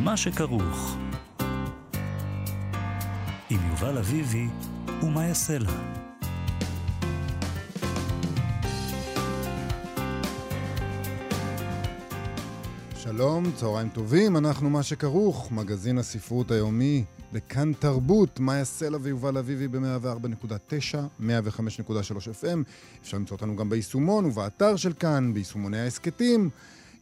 מה שכרוך. עם יובל אביבי ומה יעשה לה. שלום, צהריים טובים, אנחנו מה שכרוך, מגזין הספרות היומי בכאן תרבות, מאיה סלע ויובל אביבי ב-104.9, 105.3 FM. אפשר למצוא אותנו גם ביישומון ובאתר של כאן, ביישומוני ההסכתים.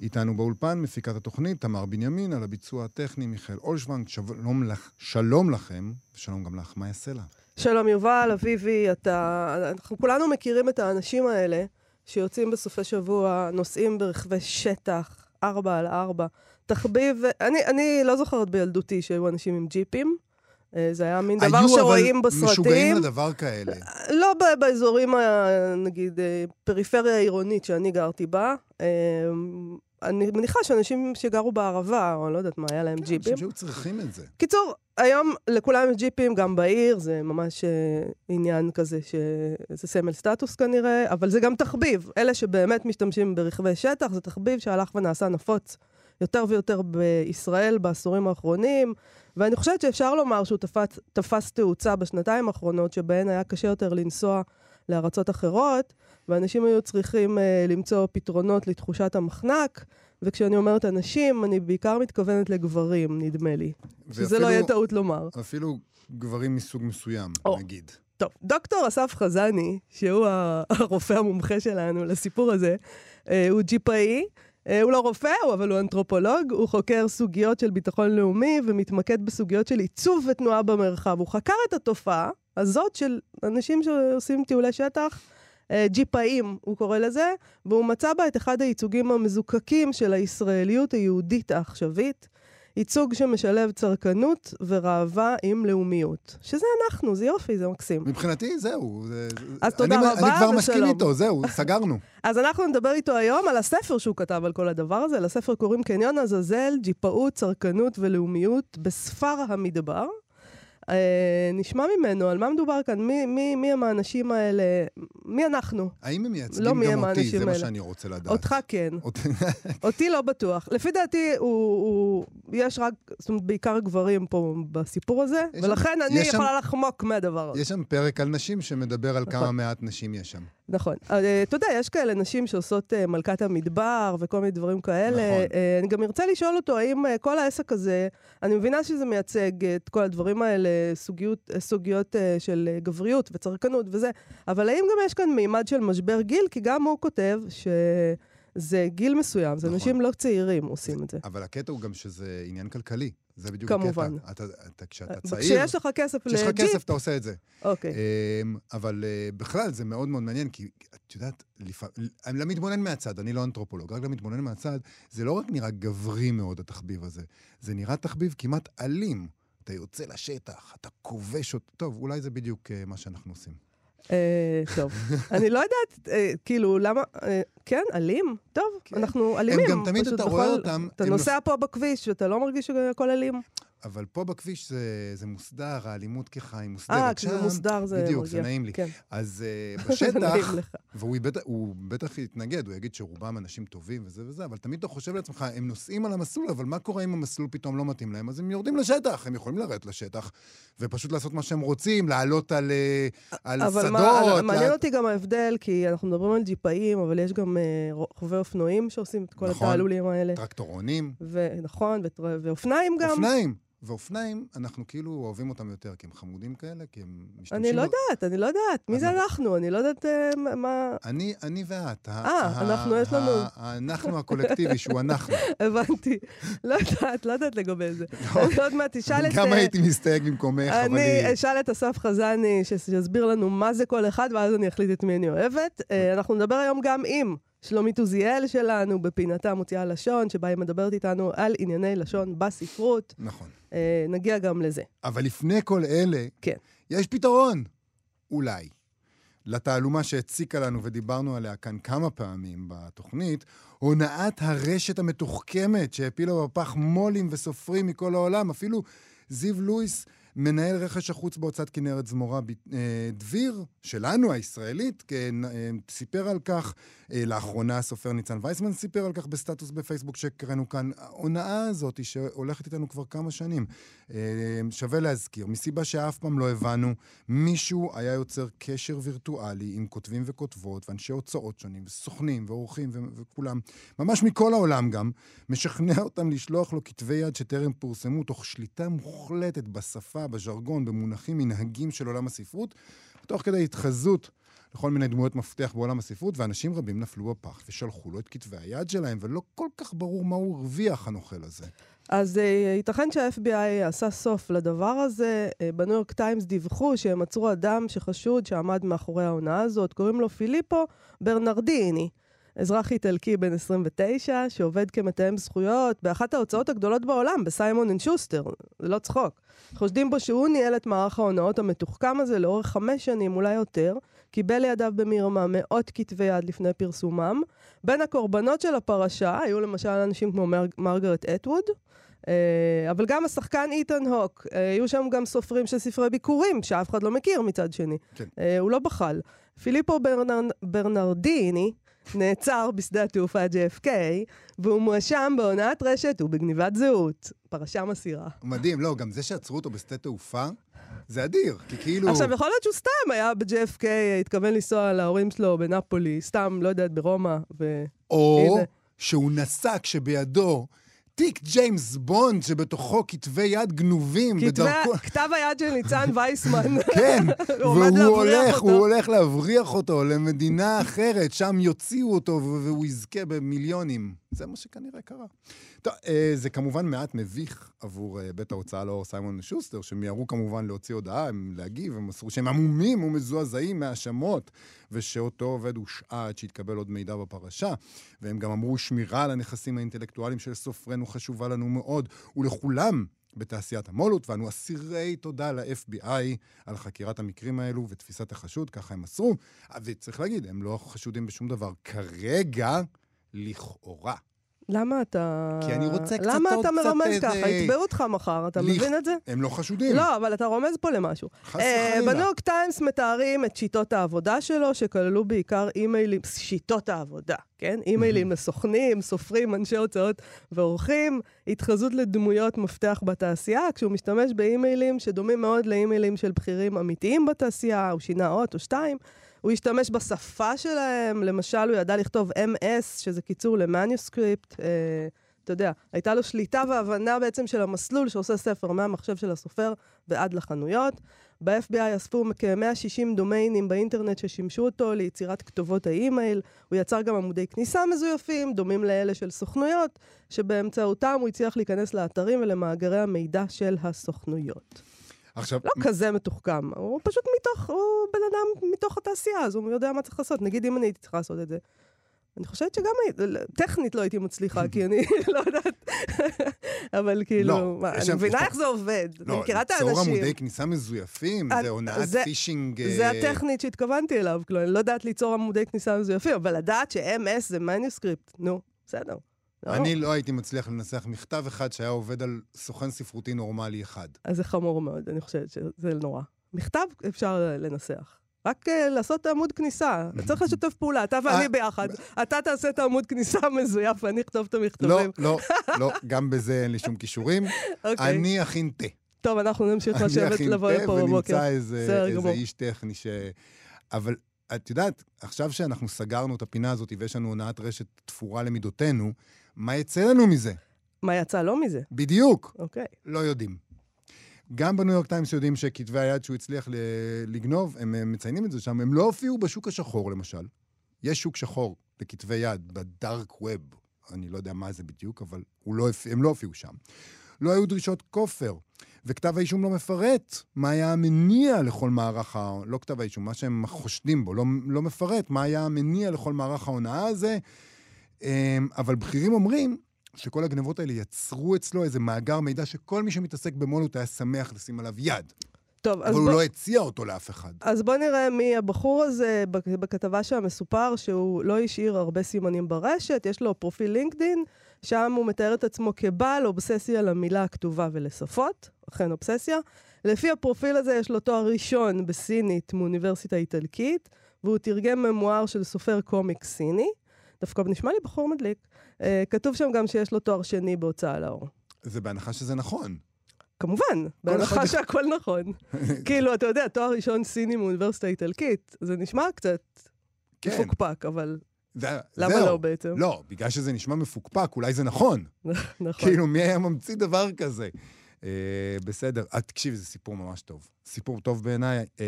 איתנו באולפן מפיקת התוכנית תמר בנימין, על הביצוע הטכני מיכאל אולשוונג. שלום, לך, שלום לכם, ושלום גם לך, מאיה סלע. שלום יובל, אביבי, אתה... אנחנו כולנו מכירים את האנשים האלה שיוצאים בסופי שבוע, נוסעים ברכבי שטח, ארבע על ארבע. תחביב, אני, אני לא זוכרת בילדותי שהיו אנשים עם ג'יפים. אה, זה היה מין דבר שרואים בסרטים. היו, אבל משוגעים לדבר כאלה. לא באזורים, נגיד, אה, פריפריה עירונית שאני גרתי בה. אה, אני מניחה שאנשים שגרו בערבה, או אני לא יודעת מה, היה להם כן, ג'יפים. אנשים שהיו צריכים את זה. קיצור, היום לכולם יש ג'יפים, גם בעיר, זה ממש עניין כזה שזה סמל סטטוס כנראה, אבל זה גם תחביב. אלה שבאמת משתמשים ברכבי שטח, זה תחביב שהלך ונעשה נפוץ יותר ויותר בישראל בעשורים האחרונים, ואני חושבת שאפשר לומר שהוא תפס, תפס תאוצה בשנתיים האחרונות, שבהן היה קשה יותר לנסוע לארצות אחרות, ואנשים היו צריכים uh, למצוא פתרונות לתחושת המחנק. וכשאני אומרת אנשים, אני בעיקר מתכוונת לגברים, נדמה לי. ואפילו, שזה לא יהיה טעות לומר. אפילו גברים מסוג מסוים, או, נגיד. טוב, דוקטור אסף חזני, שהוא הרופא המומחה שלנו לסיפור הזה, אה, הוא ג'יפאי, אה, הוא לא רופא, אבל הוא אנתרופולוג, הוא חוקר סוגיות של ביטחון לאומי ומתמקד בסוגיות של עיצוב ותנועה במרחב. הוא חקר את התופעה הזאת של אנשים שעושים טיולי שטח, אה, ג'יפאים, הוא קורא לזה, והוא מצא בה את אחד הייצוגים המזוקקים של הישראליות היהודית העכשווית. ייצוג שמשלב צרכנות וראווה עם לאומיות. שזה אנחנו, זה יופי, זה מקסים. מבחינתי, זהו. זה... אז תודה אני, רבה ושלום. אני כבר מסכים איתו, זהו, סגרנו. אז אנחנו נדבר איתו היום על הספר שהוא כתב על כל הדבר הזה. לספר קוראים קניון עזאזל, ג'יפאות, צרכנות ולאומיות בספר המדבר. אה, נשמע ממנו, על מה מדובר כאן? מי, מי, מי הם האנשים האלה? מי אנחנו? האם הם מייצגים לא גם אותי? זה האלה. מה שאני רוצה לדעת. אותך כן. אותי לא בטוח. לפי דעתי, הוא, הוא, יש רק, זאת אומרת, בעיקר גברים פה בסיפור הזה, ולכן שם, אני יכולה שם, לחמוק מהדבר הזה. יש שם פרק על נשים שמדבר על נכון. כמה מעט נשים יש שם. נכון. Uh, אתה יודע, יש כאלה נשים שעושות uh, מלכת המדבר וכל מיני דברים כאלה. נכון. אני גם ארצה לשאול אותו, האם כל העסק הזה, אני מבינה שזה מייצג את כל הדברים האלה, סוגיות, סוגיות של גבריות וצרכנות וזה, אבל האם גם יש כאן מימד של משבר גיל? כי גם הוא כותב ש... זה גיל מסוים, זה נכון. אנשים לא צעירים עושים את זה. אבל הקטע הוא גם שזה עניין כלכלי. זה בדיוק כמובן. הקטע. אתה, אתה, כשאתה צעיר... וכשיש לך כסף לג'יפ... כשיש לך כסף, אתה עושה את זה. אוקיי. אמ, אבל uh, בכלל, זה מאוד מאוד מעניין, כי את יודעת. אני לא מהצד, אני לא אנתרופולוג, רק למתבונן מהצד, זה לא רק נראה גברי מאוד, התחביב הזה, זה נראה תחביב כמעט אלים. אתה יוצא לשטח, אתה כובש אותו. טוב, אולי זה בדיוק uh, מה שאנחנו עושים. אה, טוב, אני לא יודעת, אה, כאילו, למה, אה, כן, אלים? טוב, כן. אנחנו אלימים. הם גם תמיד, אתה רואה אותם... אתה נוסע פה בכביש ואתה לא מרגיש שהכל אלים. אבל פה בכביש זה, זה מוסדר, האלימות ככה היא מוסדרת 아, שם. אה, כשזה מוסדר זה בדיוק, מרגיע. זה נעים לי. כן. אז uh, בשטח, והוא בטח, בטח יתנגד, הוא יגיד שרובם אנשים טובים וזה וזה, אבל תמיד אתה חושב לעצמך, הם נוסעים על המסלול, אבל מה קורה אם המסלול פתאום לא מתאים להם? אז הם יורדים לשטח, הם יכולים לרדת לשטח, ופשוט לעשות מה שהם רוצים, לעלות על, אה, על אבל שדות. אבל מעניין אותי גם ההבדל, כי אנחנו מדברים על ג'יפאים, אבל יש גם uh, רוכבי אופנועים שעושים את כל נכון, התעלולים האלה. טרקטורונים. נכון, ואופניים גם. אופניים. ואופניים, אנחנו כאילו אוהבים אותם יותר, כי הם חמודים כאלה, כי הם משתמשים... אני לא יודעת, אני לא יודעת. מי זה אנחנו? אני לא יודעת אה, מה... אני, אני ואת. אה, אנחנו, יש לנו... אנחנו הקולקטיבי, שהוא אנחנו. הבנתי. לא יודעת, לא יודעת לגבי זה. אני עוד מעט אשאל את... גם הייתי מסתייג במקומך, אבל. אני אשאל את אסף חזני, שיסביר לנו מה זה כל אחד, ואז אני אחליט את מי אני אוהבת. אה, אנחנו נדבר היום גם עם... שלומית עוזיאל שלנו בפינתה מוציאה לשון, שבה היא מדברת איתנו על ענייני לשון בספרות. נכון. אה, נגיע גם לזה. אבל לפני כל אלה, כן. יש פתרון. אולי. לתעלומה שהציקה לנו ודיברנו עליה כאן כמה פעמים בתוכנית, הונאת הרשת המתוחכמת שהפילה בפח מו"לים וסופרים מכל העולם. אפילו זיו לואיס מנהל רכש החוץ בהוצאת כנרת זמורה אה, דביר, שלנו, הישראלית, כן, אה, סיפר על כך. אה, לאחרונה הסופר ניצן וייסמן סיפר על כך בסטטוס בפייסבוק שקראנו כאן. ההונאה הזאת שהולכת איתנו כבר כמה שנים. שווה להזכיר, מסיבה שאף פעם לא הבנו, מישהו היה יוצר קשר וירטואלי עם כותבים וכותבות ואנשי הוצאות שונים, וסוכנים ועורכים ו- וכולם, ממש מכל העולם גם, משכנע אותם לשלוח לו כתבי יד שטרם פורסמו, תוך שליטה מוחלטת בשפה, בז'רגון, במונחים מנהגים של עולם הספרות, תוך כדי התחזות לכל מיני דמויות מפתח בעולם הספרות, ואנשים רבים נפלו בפח ושלחו לו את כתבי היד שלהם, ולא כל כך ברור מה הוא הרוויח, הנוכל הזה. אז uh, ייתכן שה-FBI עשה סוף לדבר הזה. Uh, בניו יורק טיימס דיווחו שהם עצרו אדם שחשוד שעמד מאחורי ההונאה הזאת, קוראים לו פיליפו ברנרדיני. אזרח איטלקי בן 29, שעובד כמתאם זכויות באחת ההוצאות הגדולות בעולם, בסיימון אנד שוסטר, זה לא צחוק. חושדים בו שהוא ניהל את מערך ההונאות המתוחכם הזה לאורך חמש שנים, אולי יותר, קיבל לידיו במרמה מאות כתבי יד לפני פרסומם. בין הקורבנות של הפרשה היו למשל אנשים כמו מר... מרגרט אטווד, אה, אבל גם השחקן איתן הוק, אה, היו שם גם סופרים של ספרי ביקורים, שאף אחד לא מכיר מצד שני. כן. אה, הוא לא בחל. פיליפו ברנר... ברנרדיני נעצר בשדה התעופה JFK, והוא מואשם בהונאת רשת ובגניבת זהות. פרשה מסירה. מדהים, לא, גם זה שעצרו אותו בשדה תעופה, זה אדיר, כי כאילו... עכשיו, יכול להיות שהוא סתם היה ב-JFK, התכוון לנסוע להורים שלו בנפולי, סתם, לא יודעת, ברומא, ו... או הנה. שהוא נסע כשבידו תיק ג'יימס בונד שבתוכו כתבי יד גנובים בדרכו... כתב היד של ניצן וייסמן. כן, והוא הולך, הוא הולך להבריח אותו למדינה אחרת, שם יוציאו אותו והוא יזכה במיליונים. זה מה שכנראה קרה. טוב, אה, זה כמובן מעט מביך עבור אה, בית ההוצאה לאור סיימון שוסטר, שמיהרו כמובן להוציא הודעה, הם להגיב, הם מסרו שהם עמומים ומזועזעים מהאשמות, ושאותו עובד הושעה עד שיתקבל עוד מידע בפרשה. והם גם אמרו, שמירה על הנכסים האינטלקטואליים של סופרנו חשובה לנו מאוד, ולכולם בתעשיית המו"לות, ואנו אסירי תודה ל-FBI על חקירת המקרים האלו ותפיסת החשוד, ככה הם מסרו. וצריך להגיד, הם לא חשודים בשום דבר. כרגע, לכאורה. למה אתה... כי אני רוצה קצת למה אתה מרמז. ככה? יתבעו אותך מחר, אתה. מבין את זה? הם לא חשודים. לא, אבל אתה רומז פה למשהו. חס וחלילה. Uh, בניו יורק טיימס מתארים את שיטות העבודה שלו, שכללו בעיקר אימיילים, שיטות העבודה, כן? אימיילים לסוכנים, סופרים, אנשי הוצאות ועורכים, התחזות לדמויות מפתח בתעשייה, כשהוא משתמש באימיילים שדומים מאוד לאימיילים של בכירים אמיתיים בתעשייה, הוא שינה אות או שתיים. הוא השתמש בשפה שלהם, למשל, הוא ידע לכתוב MS, שזה קיצור ל manuscript. אה, אתה יודע, הייתה לו שליטה והבנה בעצם של המסלול שעושה ספר מהמחשב של הסופר ועד לחנויות. ב-FBI אספו כ-160 דומיינים באינטרנט ששימשו אותו ליצירת כתובות האימייל. הוא יצר גם עמודי כניסה מזויפים, דומים לאלה של סוכנויות, שבאמצעותם הוא הצליח להיכנס לאתרים ולמאגרי המידע של הסוכנויות. עכשיו... לא כזה מתוחכם, הוא פשוט מתוך, הוא בן אדם מתוך התעשייה, אז הוא יודע מה צריך לעשות. נגיד אם אני הייתי צריכה לעשות את זה. אני חושבת שגם טכנית לא הייתי מצליחה, כי אני לא יודעת, אבל כאילו, לא, מה, אני מבינה איך זה עובד, לא, אני מכירה את האנשים. ליצור עמודי כניסה מזויפים, זה הונאת פישינג... זה הטכנית שהתכוונתי אליו, כלומר, אני לא יודעת ליצור עמודי כניסה מזויפים, אבל לדעת ש-MS זה מניוסקריפט, נו, בסדר. לא. אני לא הייתי מצליח לנסח מכתב אחד שהיה עובד על סוכן ספרותי נורמלי אחד. אז זה חמור מאוד, אני חושבת שזה נורא. מכתב אפשר לנסח. רק uh, לעשות עמוד כניסה. צריך לשתף פעולה, אתה ואני אה, ביחד. אתה תעשה את העמוד כניסה המזויף ואני אכתוב את המכתבים. לא, לא, לא, גם בזה אין לי שום כישורים. אוקיי. אני אכין תה. טוב, אנחנו נמשיך לשבת לבוא לפה בבוקר. אני אכין תה ונמצא איזה איש טכני ש... אבל את יודעת, עכשיו שאנחנו סגרנו את הפינה הזאת ויש לנו הונאת רשת תפורה למידותינו, מה יצא לנו מזה? מה יצא לו מזה? בדיוק. אוקיי. לא יודעים. גם בניו יורק טיימס יודעים שכתבי היד שהוא הצליח לגנוב, הם מציינים את זה שם, הם לא הופיעו בשוק השחור, למשל. יש שוק שחור לכתבי יד, בדארק ווב. אני לא יודע מה זה בדיוק, אבל לא, הם לא הופיעו שם. לא היו דרישות כופר, וכתב האישום לא מפרט מה היה המניע לכל מערך ה... לא כתב האישום, מה שהם חושדים בו, לא, לא מפרט מה היה המניע לכל מערך ההונאה הזה. אמ, אבל בכירים אומרים שכל הגנבות האלה יצרו אצלו איזה מאגר מידע שכל מי שמתעסק במולות היה שמח לשים עליו יד. טוב, אבל הוא בוא... לא הציע אותו לאף אחד. אז בוא נראה מי הבחור הזה. בכתבה שם מסופר שהוא לא השאיר הרבה סימנים ברשת, יש לו פרופיל לינקדין, שם הוא מתאר את עצמו כבעל אובססיה למילה הכתובה ולשפות, אכן אובססיה. לפי הפרופיל הזה יש לו תואר ראשון בסינית מאוניברסיטה איטלקית, והוא תרגם ממואר של סופר קומיק סיני. דווקא נשמע לי בחור מדליק. Uh, כתוב שם גם שיש לו תואר שני בהוצאה לאור. זה בהנחה שזה נכון. כמובן, בהנחה אחד... שהכל נכון. כאילו, אתה יודע, תואר ראשון סיני מאוניברסיטה איטלקית, זה נשמע קצת כן. מפוקפק, אבל זה, למה זהו. לא בעצם? לא, בגלל שזה נשמע מפוקפק, אולי זה נכון. נכון. כאילו, מי היה ממציא דבר כזה? Uh, בסדר. את, תקשיבי, זה סיפור ממש טוב. סיפור טוב בעיניי. Uh,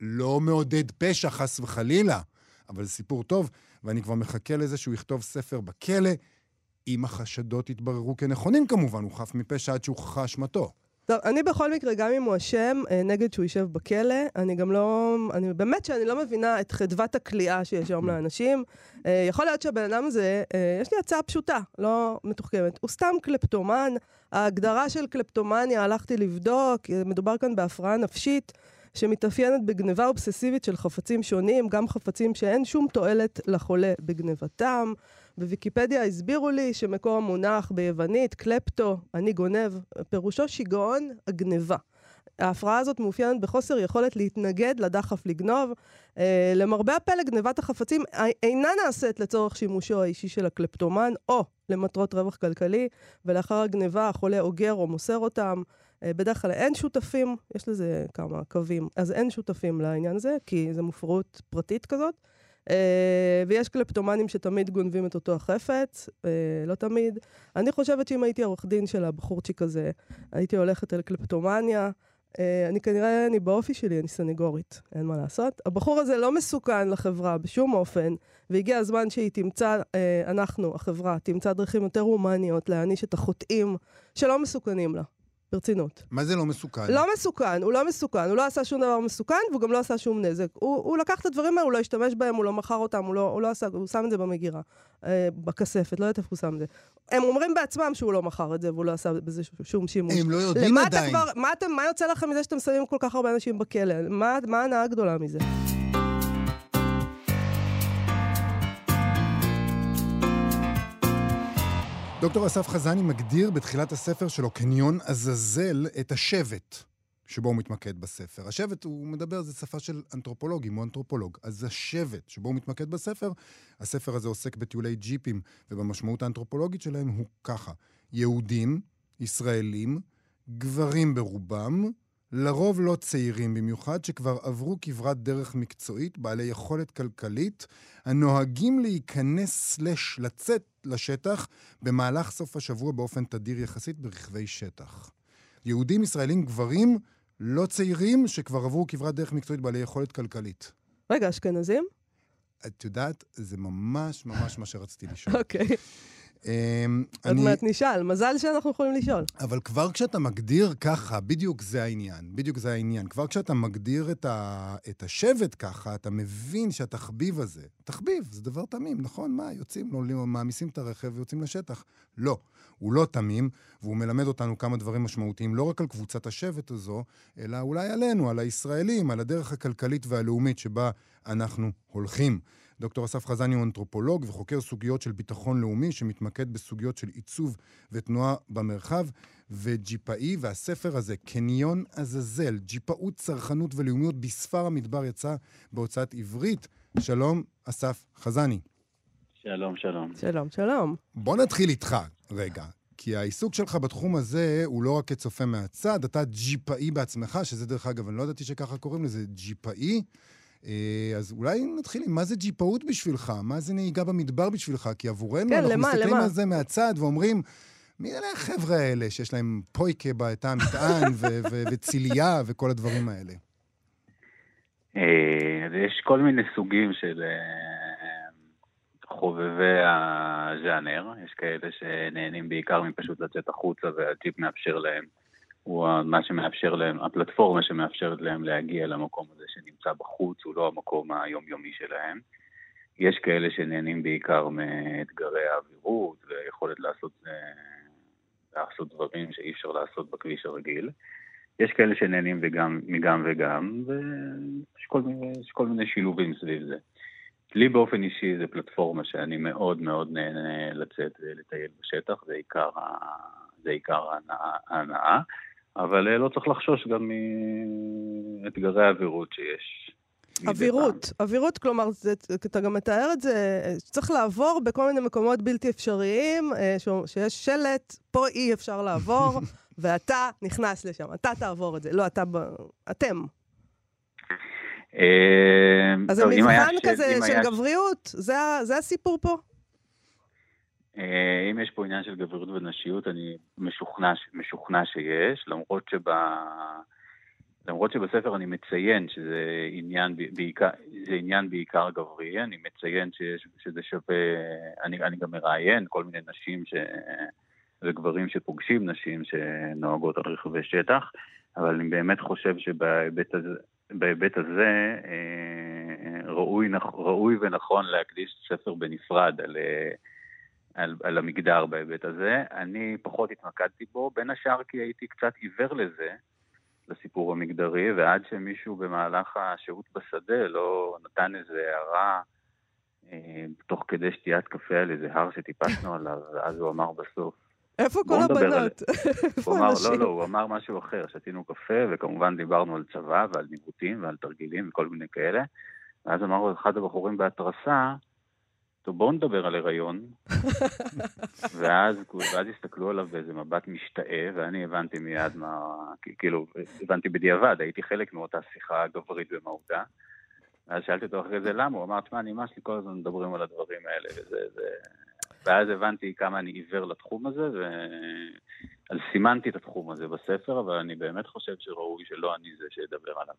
לא מעודד פשע, חס וחלילה, אבל זה סיפור טוב, ואני כבר מחכה לזה שהוא יכתוב ספר בכלא, אם החשדות יתבררו כנכונים כמובן, הוא חף מפשע עד שהוכחה אשמתו. טוב, אני בכל מקרה, גם אם הוא אשם, אה, נגד שהוא יישב בכלא, אני גם לא... אני באמת שאני לא מבינה את חדוות הכליאה שיש היום לאנשים. אה, יכול להיות שהבן אדם הזה, אה, יש לי הצעה פשוטה, לא מתוחכמת. הוא סתם קלפטומן. ההגדרה של קלפטומניה, הלכתי לבדוק, מדובר כאן בהפרעה נפשית. שמתאפיינת בגניבה אובססיבית של חפצים שונים, גם חפצים שאין שום תועלת לחולה בגנבתם. בוויקיפדיה הסבירו לי שמקור המונח ביוונית, קלפטו, אני גונב, פירושו שיגעון הגניבה. ההפרעה הזאת מאופיינת בחוסר יכולת להתנגד לדחף לגנוב. אה, למרבה הפלא, גנבת החפצים אינה נעשית לצורך שימושו האישי של הקלפטומן, או למטרות רווח כלכלי, ולאחר הגניבה החולה אוגר או מוסר אותם. אה, בדרך כלל אין שותפים, יש לזה כמה קווים, אז אין שותפים לעניין הזה, כי זו מופרעות פרטית כזאת. אה, ויש קלפטומנים שתמיד גונבים את אותו החפץ, אה, לא תמיד. אני חושבת שאם הייתי עורך דין של הבחורצ'יק הזה, הייתי הולכת אל קלפטומניה. אה, אני כנראה, אני באופי שלי, אני סנגורית, אין מה לעשות. הבחור הזה לא מסוכן לחברה בשום אופן, והגיע הזמן שהיא תמצא, אנחנו, החברה, תמצא דרכים יותר הומניות להעניש את החוטאים שלא מסוכנים לה. ברצינות. מה זה לא מסוכן? לא מסוכן, הוא לא מסוכן, הוא לא עשה שום דבר מסוכן, והוא גם לא עשה שום נזק. הוא, הוא לקח את הדברים האלה, הוא לא השתמש בהם, הוא לא מכר אותם, הוא לא, הוא לא עשה, הוא שם את זה במגירה, אה, בכספת, לא יודעת איפה הוא שם את זה. הם אומרים בעצמם שהוא לא מכר את זה, והוא לא עשה בזה שום שימוש. הם לא יודעים עדיין. כבר, מה, אתם, מה יוצא לכם מזה שאתם שמים כל כך הרבה אנשים בכלא? מה, מה ההנאה הגדולה מזה? דוקטור אסף חזני מגדיר בתחילת הספר שלו, קניון עזאזל, את השבט שבו הוא מתמקד בספר. השבט, הוא מדבר, זה שפה של אנתרופולוגים, הוא אנתרופולוג. אז השבט שבו הוא מתמקד בספר, הספר הזה עוסק בטיולי ג'יפים, ובמשמעות האנתרופולוגית שלהם הוא ככה: יהודים, ישראלים, גברים ברובם, לרוב לא צעירים במיוחד, שכבר עברו כברת דרך מקצועית, בעלי יכולת כלכלית, הנוהגים להיכנס סלש לצאת לשטח במהלך סוף השבוע באופן תדיר יחסית ברכבי שטח. יהודים, ישראלים, גברים, לא צעירים, שכבר עברו כברת דרך מקצועית בעלי יכולת כלכלית. רגע, אשכנזים? את יודעת, זה ממש ממש מה שרציתי לשאול. אוקיי. okay. אמ, עוד מעט נשאל, מזל שאנחנו יכולים לשאול. אבל כבר כשאתה מגדיר ככה, בדיוק זה העניין, בדיוק זה העניין. כבר כשאתה מגדיר את, ה... את השבט ככה, אתה מבין שהתחביב הזה, תחביב, זה דבר תמים, נכון? מה, יוצאים, לא, מעמיסים את הרכב ויוצאים לשטח. לא, הוא לא תמים, והוא מלמד אותנו כמה דברים משמעותיים, לא רק על קבוצת השבט הזו, אלא אולי עלינו, על הישראלים, על הדרך הכלכלית והלאומית שבה אנחנו הולכים. דוקטור אסף חזני הוא אנתרופולוג וחוקר סוגיות של ביטחון לאומי, שמתמקד בסוגיות של עיצוב ותנועה במרחב, וג'יפאי, והספר הזה, קניון עזאזל, ג'יפאות, צרכנות ולאומיות בספר המדבר, יצא בהוצאת עברית. שלום, אסף חזני. שלום, שלום. שלום, שלום. בוא נתחיל איתך רגע. כי העיסוק שלך בתחום הזה הוא לא רק כצופה מהצד, אתה ג'יפאי בעצמך, שזה דרך אגב, אני לא ידעתי שככה קוראים לזה, ג'יפאי. אה, אז אולי נתחיל עם מה זה ג'יפאות בשבילך? מה זה נהיגה במדבר בשבילך? כי עבורנו, כן, אנחנו למה, מסתכלים למה? על זה מהצד ואומרים, מי אלה החבר'ה האלה שיש להם פויקה בתא המטען וצילייה וכל הדברים האלה? אה, יש כל מיני סוגים של אה, חובבי הז'אנר. יש כאלה שנהנים בעיקר מפשוט לצאת החוצה והג'יפ מאפשר להם הוא מה שמאפשר להם, הפלטפורמה שמאפשרת להם להגיע למקום הזה שנמצא בחוץ, הוא לא המקום היומיומי שלהם. יש כאלה שנהנים בעיקר מאתגרי האווירות ויכולת לעשות, אה, לעשות דברים שאי אפשר לעשות בכביש הרגיל. יש כאלה שנהנים וגם, מגם וגם, ויש כל מיני, כל מיני שילובים סביב זה. לי באופן אישי זה פלטפורמה שאני מאוד מאוד נהנה לצאת ולטייל בשטח, זה עיקר, זה עיקר ההנאה. אבל אה, לא צריך לחשוש גם מאתגרי האווירות שיש. אווירות, אווירות, כלומר, זה, אתה גם מתאר את זה, צריך לעבור בכל מיני מקומות בלתי אפשריים, אה, ש, שיש שלט, פה אי אפשר לעבור, ואתה נכנס לשם, אתה תעבור את זה. לא, אתה, אתם. אה, אז זה מבחן כזה של גבריות, זה הסיפור פה? אה, אם יש פה עניין של גבריות ונשיות, אני משוכנע, משוכנע שיש, למרות, שבה, למרות שבספר אני מציין שזה עניין בעיקר, זה עניין בעיקר גברי, אני מציין שיש, שזה שווה, אני, אני גם מראיין כל מיני נשים ש, וגברים שפוגשים נשים שנוהגות על רכבי שטח, אבל אני באמת חושב שבהיבט הזה, בהיבט הזה אה, ראוי, ראוי ונכון להקדיש ספר בנפרד על על, על המגדר בהיבט הזה. אני פחות התמקדתי בו, בין השאר כי הייתי קצת עיוור לזה, לסיפור המגדרי, ועד שמישהו במהלך השהות בשדה לא נתן איזו הערה אה, תוך כדי שתיית קפה על איזה הר שטיפסנו עליו, ואז הוא אמר בסוף, איפה כל הבנות? הוא אמר, לא, לא, הוא אמר משהו אחר, שתינו קפה, וכמובן דיברנו על צבא ועל ניווטים ועל תרגילים וכל מיני כאלה. ואז אמר אחד הבחורים בהתרסה, טוב, בואו נדבר על הריון. ואז, ואז הסתכלו עליו באיזה מבט משתאה, ואני הבנתי מיד מה, כאילו, הבנתי בדיעבד, הייתי חלק מאותה שיחה גברית במהותה. ואז שאלתי אותו אחרי זה למה, הוא אמר, תשמע, נמאס לי כל הזמן מדברים על הדברים האלה, וזה, זה... ואז הבנתי כמה אני עיוור לתחום הזה. אז סימנתי את התחום הזה בספר, אבל אני באמת חושב שראוי שלא אני זה שידבר עליו.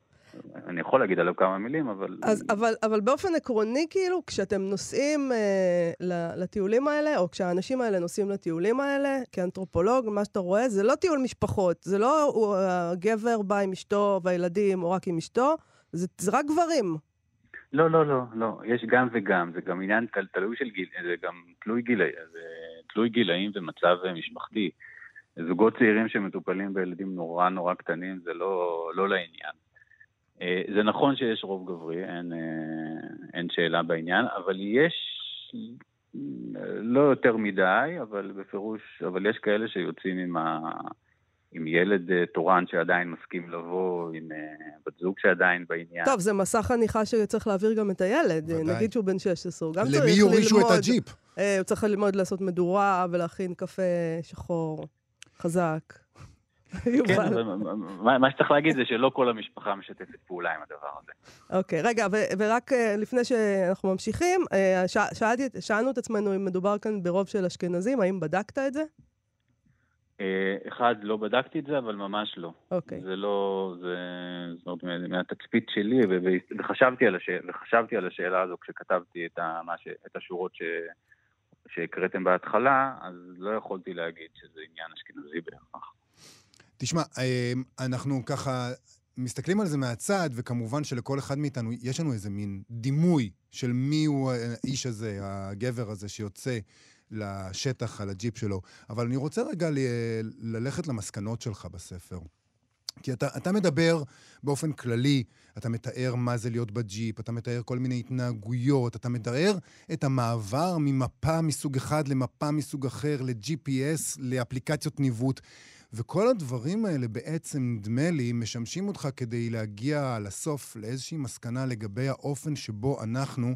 אני יכול להגיד עליו כמה מילים, אבל... אז, אבל, אבל באופן עקרוני, כאילו, כשאתם נוסעים אה, לטיולים האלה, או כשהאנשים האלה נוסעים לטיולים האלה, כאנתרופולוג, מה שאתה רואה, זה לא טיול משפחות. זה לא הגבר בא עם אשתו והילדים, או רק עם אשתו, זה, זה רק גברים. לא, לא, לא, לא. יש גם וגם. זה גם עניין תלוי של גיל, זה גם תלוי גילאים, זה תלוי גילאים ומצב משפחתי. זוגות צעירים שמטופלים בילדים נורא נורא קטנים זה לא, לא לעניין. אה, זה נכון שיש רוב גברי, אין, אה, אין שאלה בעניין, אבל יש לא יותר מדי, אבל בפירוש, אבל יש כאלה שיוצאים עם, ה, עם ילד אה, תורן שעדיין מסכים לבוא, עם בת זוג שעדיין בעניין. טוב, זה מסע חניכה שצריך להעביר גם את הילד. ודאי. נגיד שהוא בן 16, הוא גם צריך ללמוד... למי יורישו את הג'יפ? הוא צריך ללמוד לעשות מדורה ולהכין קפה שחור. חזק. כן, מה שצריך להגיד זה שלא כל המשפחה משתפת פעולה עם הדבר הזה. אוקיי, רגע, ורק אה, לפני שאנחנו ממשיכים, אה, שאלנו את עצמנו אם מדובר כאן ברוב של אשכנזים, האם בדקת את זה? אה, אחד, לא בדקתי את זה, אבל ממש לא. אוקיי. זה לא, זה, זאת אומרת, מהתצפית שלי, וחשבתי על, השאל, וחשבתי על השאלה הזו כשכתבתי את, ה, ש, את השורות ש, שהקראתם בהתחלה, אז לא יכולתי להגיד שזה עניין אשכנזי בהכרח. תשמע, אמ, אנחנו ככה מסתכלים על זה מהצד, וכמובן שלכל אחד מאיתנו יש לנו איזה מין דימוי של מי הוא האיש הזה, הגבר הזה שיוצא לשטח על הג'יפ שלו. אבל אני רוצה רגע ל- ללכת למסקנות שלך בספר. כי אתה, אתה מדבר באופן כללי, אתה מתאר מה זה להיות בג'יפ, אתה מתאר כל מיני התנהגויות, אתה מתאר את המעבר ממפה מסוג אחד למפה מסוג אחר, ל-GPS, לאפליקציות ניווט. וכל הדברים האלה בעצם, נדמה לי, משמשים אותך כדי להגיע לסוף לאיזושהי מסקנה לגבי האופן שבו אנחנו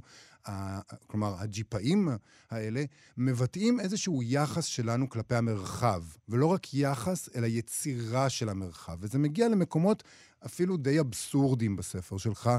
כלומר, הג'יפאים האלה מבטאים איזשהו יחס שלנו כלפי המרחב, ולא רק יחס, אלא יצירה של המרחב. וזה מגיע למקומות אפילו די אבסורדים בספר שלך,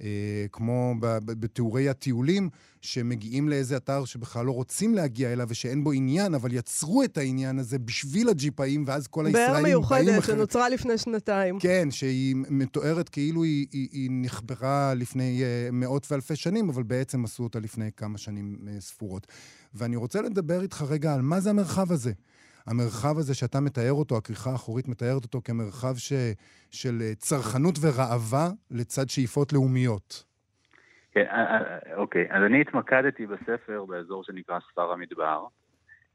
אה, כמו בתיאורי הטיולים, שמגיעים לאיזה אתר שבכלל לא רוצים להגיע אליו ושאין בו עניין, אבל יצרו את העניין הזה בשביל הג'יפאים, ואז כל הישראלים באים אחרת. באר מיוחדת שנוצרה לפני שנתיים. כן, שהיא מתוארת כאילו היא, היא, היא נחברה לפני uh, מאות ואלפי שנים, אבל בעצם עשו אותה לפני כמה שנים uh, ספורות. ואני רוצה לדבר איתך רגע על מה זה המרחב הזה. המרחב הזה שאתה מתאר אותו, הכריכה האחורית מתארת אותו כמרחב ש, של אה, צרכנות וראווה לצד שאיפות לאומיות. כן, אה, אה, אוקיי. אז אני התמקדתי בספר באזור שנקרא ספר המדבר,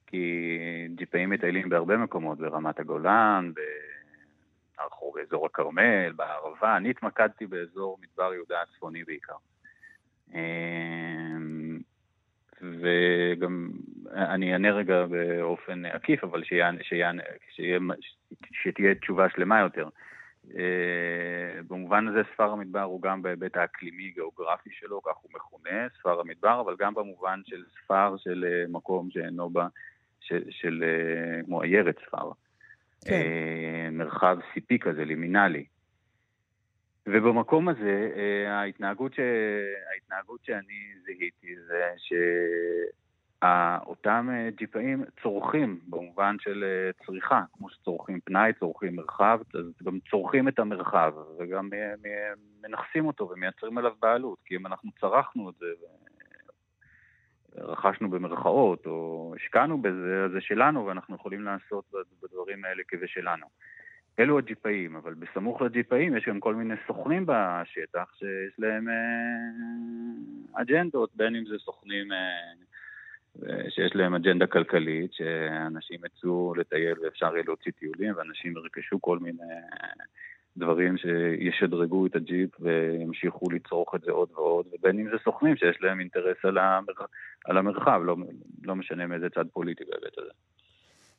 כי ג'יפאים מטיילים בהרבה מקומות, ברמת הגולן, באזור הכרמל, בערבה. אני התמקדתי באזור מדבר יהודה הצפוני בעיקר. וגם אני אענה רגע באופן עקיף, אבל שתהיה תשובה שלמה יותר. אה, במובן הזה ספר המדבר הוא גם בהיבט האקלימי-גיאוגרפי שלו, כך הוא מכונה, ספר המדבר, אבל גם במובן של ספר של אה, מקום שאינו בה, של, של uh, כמו עיירת ספר. כן. מרחב סיפי כזה, לימינלי. ובמקום הזה, ההתנהגות, ש... ההתנהגות שאני זיהיתי זה ש... אותם אה, ג'יפאים צורכים במובן של אה, צריכה, כמו שצורכים פנאי, צורכים מרחב, אז גם צורכים את המרחב וגם אה, מנכסים אותו ומייצרים עליו בעלות, כי אם אנחנו צרכנו את זה רכשנו במרכאות או השקענו בזה, אז זה שלנו ואנחנו יכולים לעשות בדברים האלה כבשלנו. אלו הג'יפאים, אבל בסמוך לג'יפאים יש גם כל מיני סוכנים בשטח שיש להם אג'נדות, בין אם זה סוכנים אה, שיש להם אג'נדה כלכלית, שאנשים יצאו לטייל ואפשר יהיה להוציא טיולים, ואנשים ירכשו כל מיני דברים שישדרגו את הג'יפ וימשיכו לצרוך את זה עוד ועוד, ובין אם זה סוכנים שיש להם אינטרס על, המר... על המרחב, לא, לא משנה מאיזה צד פוליטי בהיבט הזה.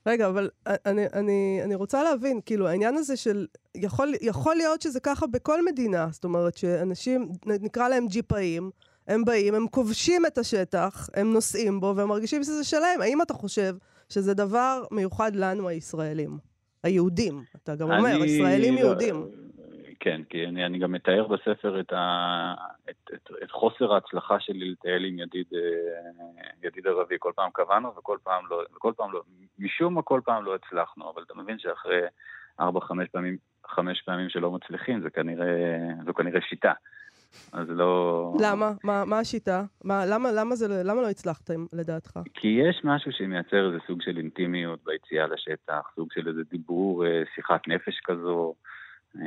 רגע, אבל אני, אני, אני רוצה להבין, כאילו, העניין הזה של... יכול, יכול להיות שזה ככה בכל מדינה, זאת אומרת שאנשים, נקרא להם ג'יפאים, הם באים, הם כובשים את השטח, הם נוסעים בו, והם מרגישים שזה שלהם. האם אתה חושב שזה דבר מיוחד לנו, הישראלים? היהודים, אתה גם אומר, אני... ישראלים יהודים. כן, כי אני, אני גם מתאר בספר את, ה, את, את, את חוסר ההצלחה שלי לטייל עם ידיד, אה, ידיד ערבי. כל פעם קבענו וכל פעם לא, וכל פעם לא, משום מה כל פעם לא הצלחנו, אבל אתה מבין שאחרי ארבע, חמש פעמים, חמש פעמים שלא מצליחים, זה כנראה, זו כנראה שיטה. אז לא... למה? מה, מה השיטה? מה, למה, למה, זה, למה לא הצלחתם, לדעתך? כי יש משהו שמייצר איזה סוג של אינטימיות ביציאה לשטח, סוג של איזה דיבור, אה, שיחת נפש כזו, אה,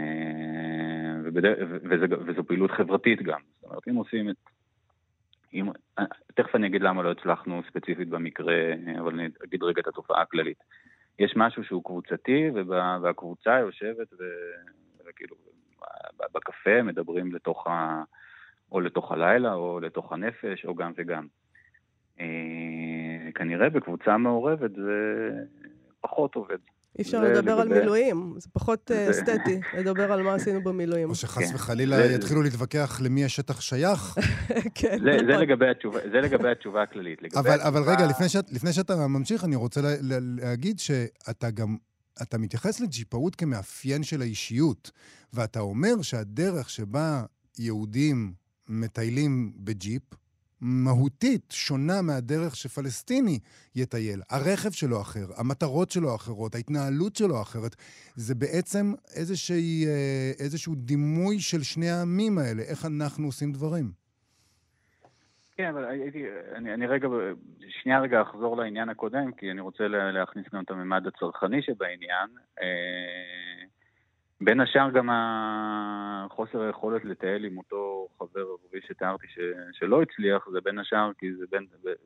ובד... וזה, וזו פעילות חברתית גם. זאת אומרת, אם עושים את... אם... תכף אני אגיד למה לא הצלחנו ספציפית במקרה, אבל אני אגיד רגע את התופעה הכללית. יש משהו שהוא קבוצתי, והקבוצה יושבת ו... וכאילו בקפה, מדברים לתוך ה... או לתוך הלילה, או לתוך הנפש, או גם וגם. אה, כנראה בקבוצה מעורבת זה פחות עובד. אי אפשר לדבר על מילואים, זה פחות אה, אסתטי, לדבר על מה עשינו במילואים. או שחס כן. וחלילה יתחילו להתווכח למי השטח שייך. כן, נכון. זה לגבי התשובה הכללית. אבל רגע, לפני שאתה ממשיך, אני רוצה להגיד שאתה גם אתה מתייחס לג'יפאות כמאפיין של האישיות, ואתה אומר שהדרך שבה יהודים מטיילים בג'יפ, מהותית שונה מהדרך שפלסטיני יטייל. הרכב שלו אחר, המטרות שלו אחרות, ההתנהלות שלו אחרת. זה בעצם איזושהי, אה, איזשהו דימוי של שני העמים האלה, איך אנחנו עושים דברים. כן, אבל הייתי, אני, אני רגע, שנייה רגע אחזור לעניין הקודם, כי אני רוצה להכניס גם את הממד הצרכני שבעניין. אה, בין השאר גם החוסר היכולת לטייל עם אותו חבר עבורי שתיארתי ש, שלא הצליח, זה בין השאר כי זה בין,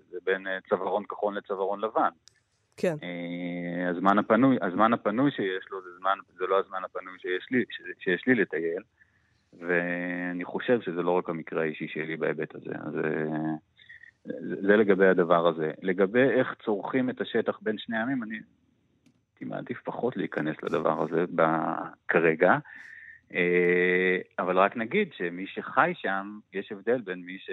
זה בין צווארון כחול לצווארון לבן. כן. אה, הזמן הפנוי, הזמן הפנוי שיש לו זה, זמן, זה לא הזמן הפנוי שיש לי, שיש לי לטייל. ואני חושב שזה לא רק המקרה האישי שלי בהיבט הזה. אז אה, זה לגבי הדבר הזה. לגבי איך צורכים את השטח בין שני עמים, אני הייתי מעדיף פחות להיכנס לדבר הזה כרגע. אה, אבל רק נגיד שמי שחי שם, יש הבדל בין מי ש...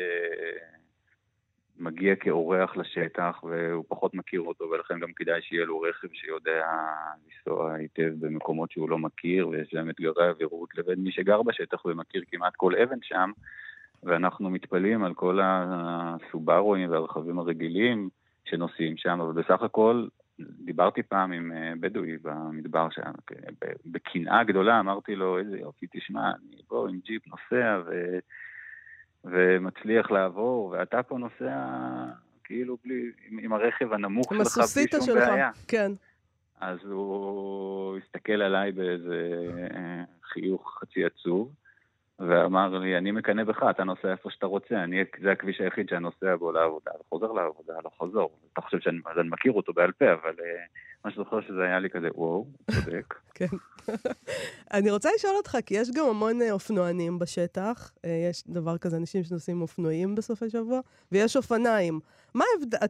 מגיע כאורח לשטח והוא פחות מכיר אותו ולכן גם כדאי שיהיה לו רכב שיודע לנסוע היטב במקומות שהוא לא מכיר ויש להם אתגרי אווירות לבין מי שגר בשטח ומכיר כמעט כל אבן שם. ואנחנו מתפלאים על כל הסובארואים והרכבים הרגילים שנוסעים שם אבל בסך הכל דיברתי פעם עם אה, בדואי במדבר שם, בקנאה גדולה אמרתי לו איזה יופי תשמע אני פה עם ג'יפ נוסע ו... ומצליח לעבור, ואתה פה נוסע כאילו בלי, עם, עם הרכב הנמוך שלך, בלי שום שלך. בעיה. כן. אז הוא הסתכל עליי באיזה אה, חיוך חצי עצוב, ואמר לי, אני מקנא בך, אתה נוסע איפה שאתה רוצה, אני, זה הכביש היחיד שאני נוסע בו לעבודה, וחוזר לעבודה, לא חוזר. אתה חושב שאני אני מכיר אותו בעל פה, אבל uh, מה שזוכר שזה היה לי כזה, וואו, צודק. כן. אני רוצה לשאול אותך, כי יש גם המון אה, אופנוענים בשטח, אה, יש דבר כזה, אנשים שנוסעים אופנועים בסופי שבוע, ויש אופניים. מה ההבדל...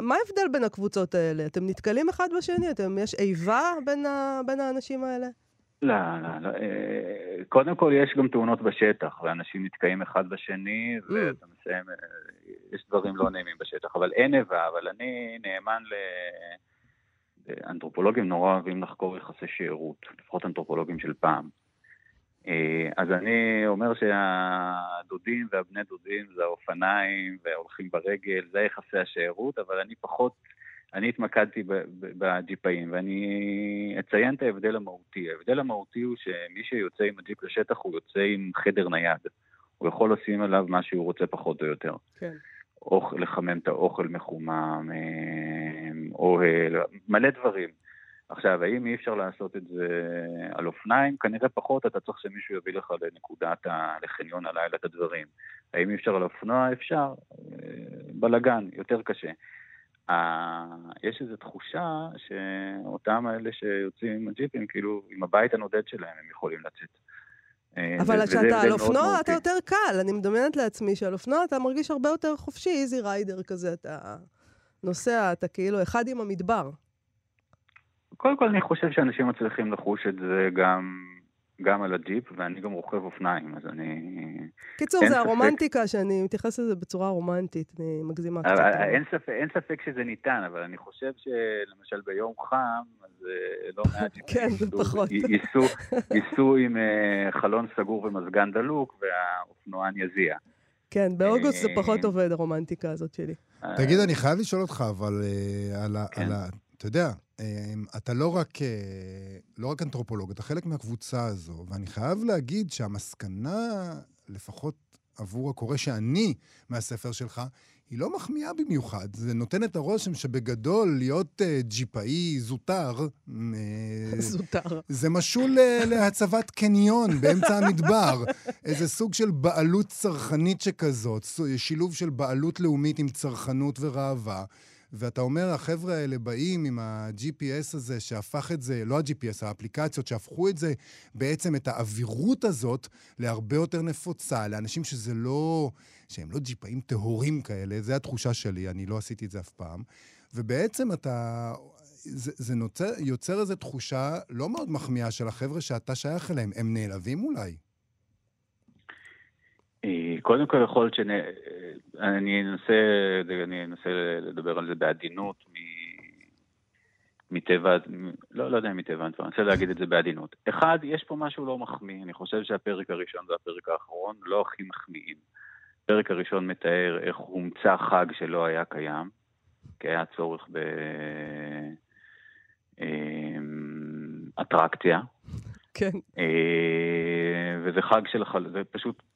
מה ההבדל בין הקבוצות האלה? אתם נתקלים אחד בשני? אתם, יש איבה בין, ה, בין האנשים האלה? לא, לא, לא. אה, קודם כל יש גם תאונות בשטח, ואנשים נתקעים אחד בשני, Mm. ואתה מסיים, אה, יש דברים לא נעימים בשטח, אבל אין איבה, אבל אני נאמן ל... אנתרופולוגים נורא אוהבים לחקור יחסי שארות, לפחות אנתרופולוגים של פעם. אה, אז אני אומר שהדודים והבני דודים זה האופניים וההולכים ברגל, זה יחסי השארות, אבל אני פחות, אני התמקדתי בג'יפאים, ואני אציין את ההבדל המהותי. ההבדל המהותי הוא שמי שיוצא עם הג'יפ לשטח הוא יוצא עם חדר נייד. הוא יכול לשים עליו מה שהוא רוצה פחות או יותר. כן. אוכל, לחמם את האוכל מחומם, אה, אוהל, מלא דברים. עכשיו, האם אי אפשר לעשות את זה על אופניים? כנראה פחות, אתה צריך שמישהו יביא לך לנקודת, ה... לחניון הלילה את הדברים. האם אי אפשר על אופנוע? אפשר. אה, בלאגן, יותר קשה. ה- יש איזו תחושה שאותם האלה שיוצאים עם הג'יפים, כאילו, עם הבית הנודד שלהם הם יכולים לצאת. אה, אבל כשאתה על אופנוע. אתה יותר קל. אני מדמיינת לעצמי שעל אופנוע אתה מרגיש הרבה יותר חופשי, איזי ריידר כזה. אתה נוסע, אתה כאילו אחד עם המדבר. קודם כל אני חושב שאנשים מצליחים לחוש את זה גם, גם על הג'יפ, ואני גם רוכב אופניים, אז אני... קיצור, זה ספק. הרומנטיקה, שאני מתייחסת לזה בצורה רומנטית, אני מגזימה קצת. אבל אין, ספק, אין ספק שזה ניתן, אבל אני חושב שלמשל ביום חם, אז אה, לא מעט כן, זה פחות. ייסעו, עם אה, חלון סגור ומזגן דלוק, והאופנוען יזיע. כן, באוגוסט זה אה, פחות עובד, הרומנטיקה הזאת שלי. תגיד, אני חייב לשאול אותך, אבל על ה... כן. על ה- אתה יודע, אתה לא רק, אה, לא רק אנתרופולוג, אתה חלק מהקבוצה הזו, ואני חייב להגיד שהמסקנה, לפחות עבור הקורא שאני מהספר שלך, היא לא מחמיאה במיוחד. זה נותן את הרושם שבגדול להיות אה, ג'יפאי זוטר, אה, זוטר. זה משול ל- להצבת קניון באמצע המדבר. איזה סוג של בעלות צרכנית שכזאת, שילוב של בעלות לאומית עם צרכנות וראווה. ואתה אומר, החבר'ה האלה באים עם ה-GPS הזה שהפך את זה, לא ה-GPS, האפליקציות שהפכו את זה, בעצם את האווירות הזאת להרבה יותר נפוצה, לאנשים שזה לא, שהם לא ג'יפאים טהורים כאלה, זו התחושה שלי, אני לא עשיתי את זה אף פעם. ובעצם אתה, זה, זה נוצר, יוצר איזו תחושה לא מאוד מחמיאה של החבר'ה שאתה שייך אליהם. הם נעלבים אולי. אה, קודם כל יכול להיות שאני אני אנסה, אני אנסה לדבר על זה בעדינות מ- מטבע, לא, לא יודע אם מטבע הדברים, אני רוצה להגיד את זה בעדינות. אחד, יש פה משהו לא מחמיא, אני חושב שהפרק הראשון והפרק האחרון לא הכי מחמיאים. הפרק הראשון מתאר איך הומצא חג שלא היה קיים, כי היה צורך באטרקציה. כן. אה, וזה חג של. זה פשוט, אה,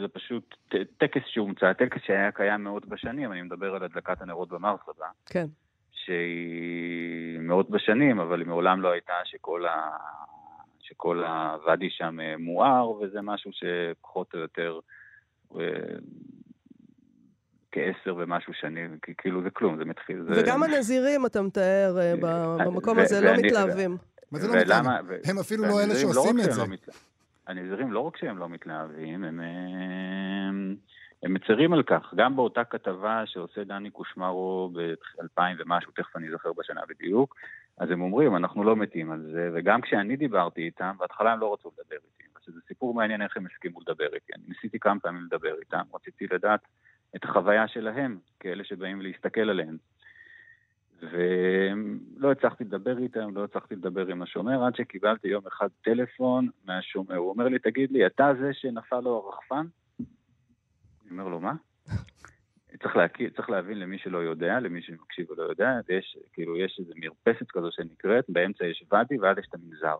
זה פשוט טקס שהומצא, טקס שהיה קיים מאות בשנים, אני מדבר על הדלקת הנרות במרסבה, כן. שהיא מאות בשנים, אבל היא מעולם לא הייתה שכל, ה... שכל הוואדי שם אה, מואר, וזה משהו שפחות או יותר אה, כעשר ומשהו שנים, כאילו זה כלום, זה מתחיל. זה... וגם הנזירים, אתה מתאר, אה, ב- במקום ו- הזה, לא ואני- מתלהבים. מה זה לא מתלהבים? ו- הם אפילו לא אלה והנזירים שעושים את זה. הנזירים לא רק שהם לא מתלהבים, הם, הם, הם מצרים על כך. גם באותה כתבה שעושה דני קושמרו ב-2000 ומשהו, תכף אני זוכר בשנה בדיוק, אז הם אומרים, אנחנו לא מתים על זה, וגם כשאני דיברתי איתם, בהתחלה הם לא רצו לדבר איתי, שזה סיפור מעניין איך הם הסכימו לדבר איתי. אני ניסיתי כמה פעמים לדבר איתם, רציתי לדעת את החוויה שלהם, כאלה שבאים להסתכל עליהם. ולא הצלחתי לדבר איתם, לא הצלחתי לדבר עם השומר, עד שקיבלתי יום אחד טלפון מהשומר. הוא אומר לי, תגיד לי, אתה זה שנפל לו הרחפן? אני אומר לו, מה? צריך, להכיר, צריך להבין למי שלא יודע, למי שמקשיב ולא יודע, יש, כאילו, יש איזו מרפסת כזו שנקראת, באמצע יש ואדי, ואז יש את המנזר.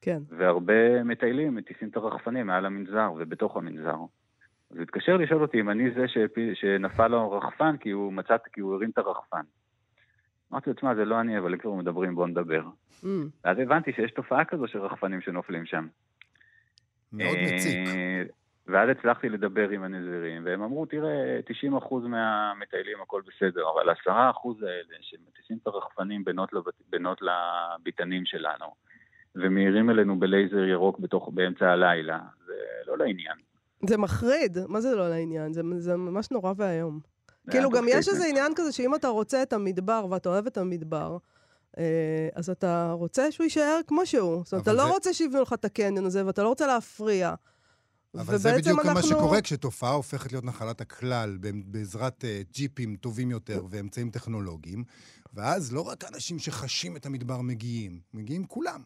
כן. והרבה מטיילים מטיסים את הרחפנים מעל המנזר ובתוך המנזר. אז הוא התקשר לשאול אותי אם אני זה שהפי, שנפל לו הרחפן כי הוא מצא, כי הוא הרים את הרחפן. אמרתי לו, תשמע, זה לא אני, אבל אם כבר מדברים, בוא נדבר. Mm. ואז הבנתי שיש תופעה כזו של רחפנים שנופלים שם. מאוד מציק. אה, ואז הצלחתי לדבר עם הנזירים, והם אמרו, תראה, 90% מהמטיילים הכל בסדר, אבל 10% האלה שמטיסים את הרחפנים בינות, לבת... בינות לביתנים שלנו, ומאירים אלינו בלייזר ירוק בתוך, באמצע הלילה, זה לא לעניין. זה מחריד, מה זה לא לעניין? זה, זה ממש נורא ואיום. כאילו, גם יש איזה. עניין כזה שאם אתה רוצה את המדבר ואתה אוהב את המדבר, אה, אז אתה רוצה שהוא יישאר כמו שהוא. זאת אומרת, אתה לא רוצה שיבנו לך את הקניון הזה, ואתה לא רוצה להפריע. אבל זה בדיוק מה אנחנו- שקורה כשתופעה הופכת להיות נחלת הכלל בעזרת אה, ג'יפים טובים יותר ואמצעים טכנולוגיים, ואז לא רק אנשים שחשים את המדבר מגיעים, מגיעים כולם.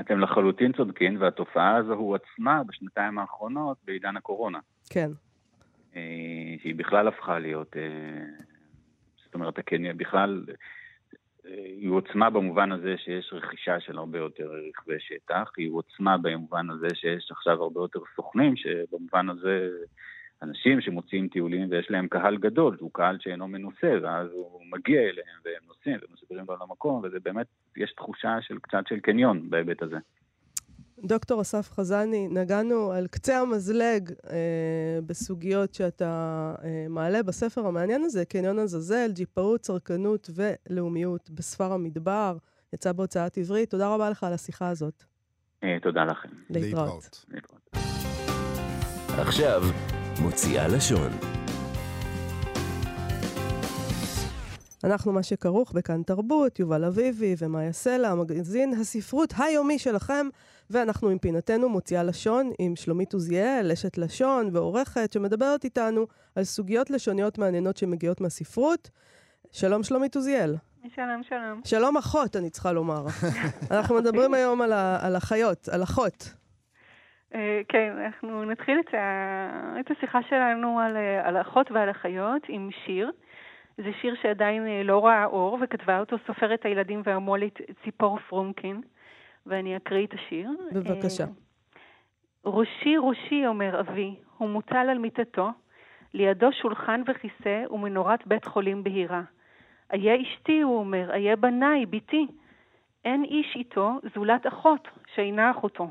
אתם לחלוטין צודקים, והתופעה הזו הועצמה בשנתיים האחרונות בעידן הקורונה. כן. אה, שהיא בכלל הפכה להיות, אה, זאת אומרת, הקניון בכלל, אה, היא עוצמה במובן הזה שיש רכישה של הרבה יותר רכבי שטח, היא עוצמה במובן הזה שיש עכשיו הרבה יותר סוכנים, שבמובן הזה אנשים שמוציאים טיולים ויש להם קהל גדול, שהוא קהל שאינו מנוסה, ואז הוא מגיע אליהם והם נוסעים ומסבירים לו על המקום, וזה באמת, יש תחושה של קצת של קניון בהיבט הזה. דוקטור אסף חזני, נגענו על קצה המזלג אה, בסוגיות שאתה אה, מעלה בספר המעניין הזה, קניון עזאזל, ג'יפאות, צרכנות ולאומיות בספר המדבר, יצא בהוצאת עברית. תודה רבה לך על השיחה הזאת. אה, תודה לכם. להתראות. להתראות. עכשיו, מוציאה לשון. אנחנו מה שכרוך בכאן תרבות, יובל אביבי ומאיה סלע, מגזין הספרות היומי שלכם, ואנחנו עם פינתנו מוציאה לשון עם שלומית עוזיאל, אשת לשון ועורכת, שמדברת איתנו על סוגיות לשוניות מעניינות שמגיעות מהספרות. שלום שלומית עוזיאל. שלום, שלום. שלום אחות, אני צריכה לומר. אנחנו מדברים היום על, ה- על החיות, על אחות. אה, כן, אנחנו נתחיל את, ה... את השיחה שלנו על, אה, על האחות ועל החיות עם שיר. זה שיר שעדיין אה, לא ראה אור, וכתבה אותו סופרת הילדים והמו"לית ציפור פרומקין, ואני אקריא את השיר. בבקשה. אה, ראשי, ראשי, אומר אבי, הוא מוטל על מיטתו, לידו שולחן וכיסא ומנורת בית חולים בהירה. איה אשתי, הוא אומר, איה בניי, בתי. אין איש איתו זולת אחות, שאינה אחותו.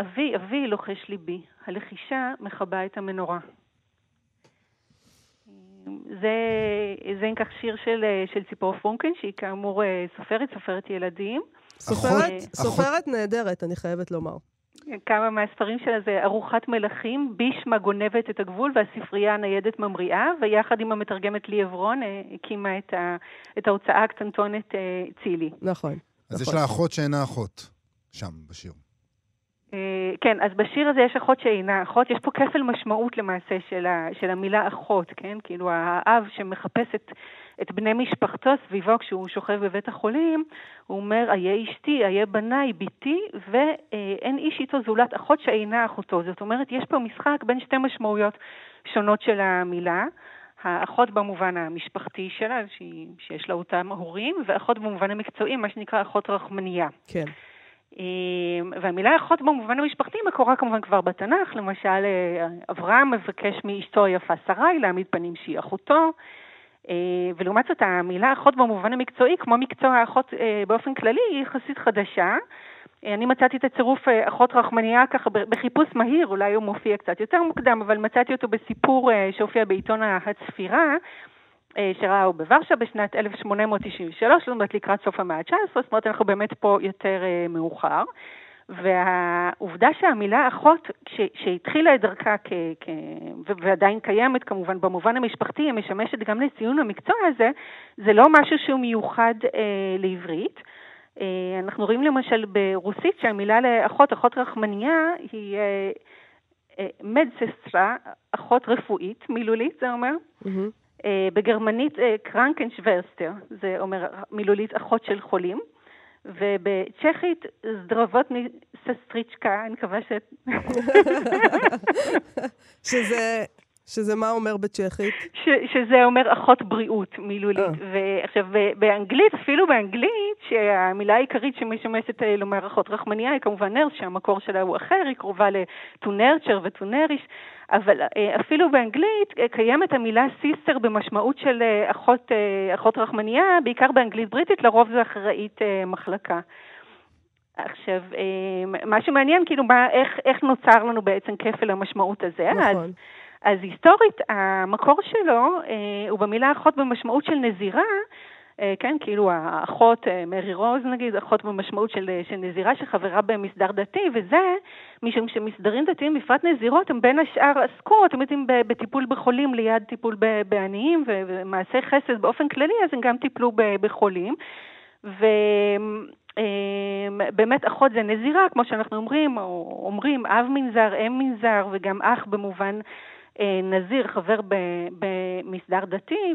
אבי, אבי, לוחש ליבי, הלחישה מכבה את המנורה. זה, זה אם כך שיר של, של ציפור פרונקן, שהיא כאמור אה, סופרת, סופרת ילדים. סופרת, אחות- סופרת נהדרת, אני חייבת לומר. כמה מהספרים שלה זה ארוחת מלכים, בישמה גונבת את הגבול והספרייה הניידת ממריאה, ויחד עם המתרגמת לי עברון אה, הקימה את, ה, את ההוצאה הקטנטונת אה, צילי. נכון. אז יש נכון. לה אחות שאינה אחות, שם, בשיר. אה, כן, אז בשיר הזה יש אחות שאינה אחות, יש פה כפל משמעות למעשה של, ה, של המילה אחות, כן? כאילו האב שמחפש את, את בני משפחתו סביבו כשהוא שוכב בבית החולים, הוא אומר, איה אשתי, איה בניי, בתי, ואין איש איתו זולת אחות שאינה אחותו. זאת אומרת, יש פה משחק בין שתי משמעויות שונות של המילה. האחות במובן המשפחתי שלה, שיש לה אותם הורים, ואחות במובן המקצועי, מה שנקרא אחות רחמנייה. כן. אמ, והמילה אחות במובן המשפחתי מקורה כמובן כבר בתנ"ך, למשל אה, אברהם מבקש מאשתו היפה שרי להעמיד פנים שהיא אחותו, אה, ולעומת זאת המילה אחות במובן המקצועי, כמו מקצוע האחות אה, באופן כללי, היא יחסית חדשה. אני מצאתי את הצירוף אחות רחמנייה ככה בחיפוש מהיר, אולי הוא מופיע קצת יותר מוקדם, אבל מצאתי אותו בסיפור שהופיע בעיתון הצפירה. אה, שראה בוורשה בשנת 1893, זאת אומרת לקראת סוף המאה ה-19, זאת אומרת אנחנו באמת פה יותר אה, מאוחר. והעובדה שהמילה אחות, שהתחילה את דרכה כ, כ, ועדיין קיימת כמובן במובן המשפחתי, היא משמשת גם לציון המקצוע הזה, זה לא משהו שהוא מיוחד אה, לעברית. אה, אנחנו רואים למשל ברוסית שהמילה לאחות, אחות רחמנייה, היא אה, אה, медсестра, אחות רפואית, מילולית זה אומר. מהמם. אה, בגרמנית אה, Krankenschwester, זה אומר מילולית אחות של חולים, ובצ'כית zdravotní sestřička, אני מקווה ש... שזה, שזה מה אומר בצ'כית? ש, שזה אומר אחות בריאות מילולית. אה. ועכשיו, באנגלית, אפילו באנגלית, שהמילה העיקרית שמשמשת אה, לומר אחות רחמנייה היא כמובן nurse, שהמקור שלה הוא אחר, היא קרובה ל-to nurture ו-to nourish, אבל אה, אפילו באנגלית אה, קיימת המילה sister במשמעות של אחות, אחות רחמנייה, בעיקר באנגלית בריטית, לרוב זה אחראית מחלקה. עכשיו, מה שמעניין, כאילו, מה, איך, איך נוצר לנו בעצם כפל המשמעות הזה? נכון. אז היסטורית, המקור שלו אה, הוא במילה אחות במשמעות של נזירה, אה, כן, כאילו האחות, אה, מרי רוז נגיד, אחות במשמעות של, של נזירה שחברה במסדר דתי, וזה משום שמסדרים דתיים, בפרט נזירות, הם בין השאר עסקו, אתם יודעים, בטיפול בחולים ליד טיפול בעניים ומעשי חסד באופן כללי, אז הם גם טיפלו בחולים. ו... באמת אחות זה נזירה, כמו שאנחנו אומרים, או אומרים אב מנזר, אם מנזר, וגם אח במובן נזיר, חבר במסדר דתי,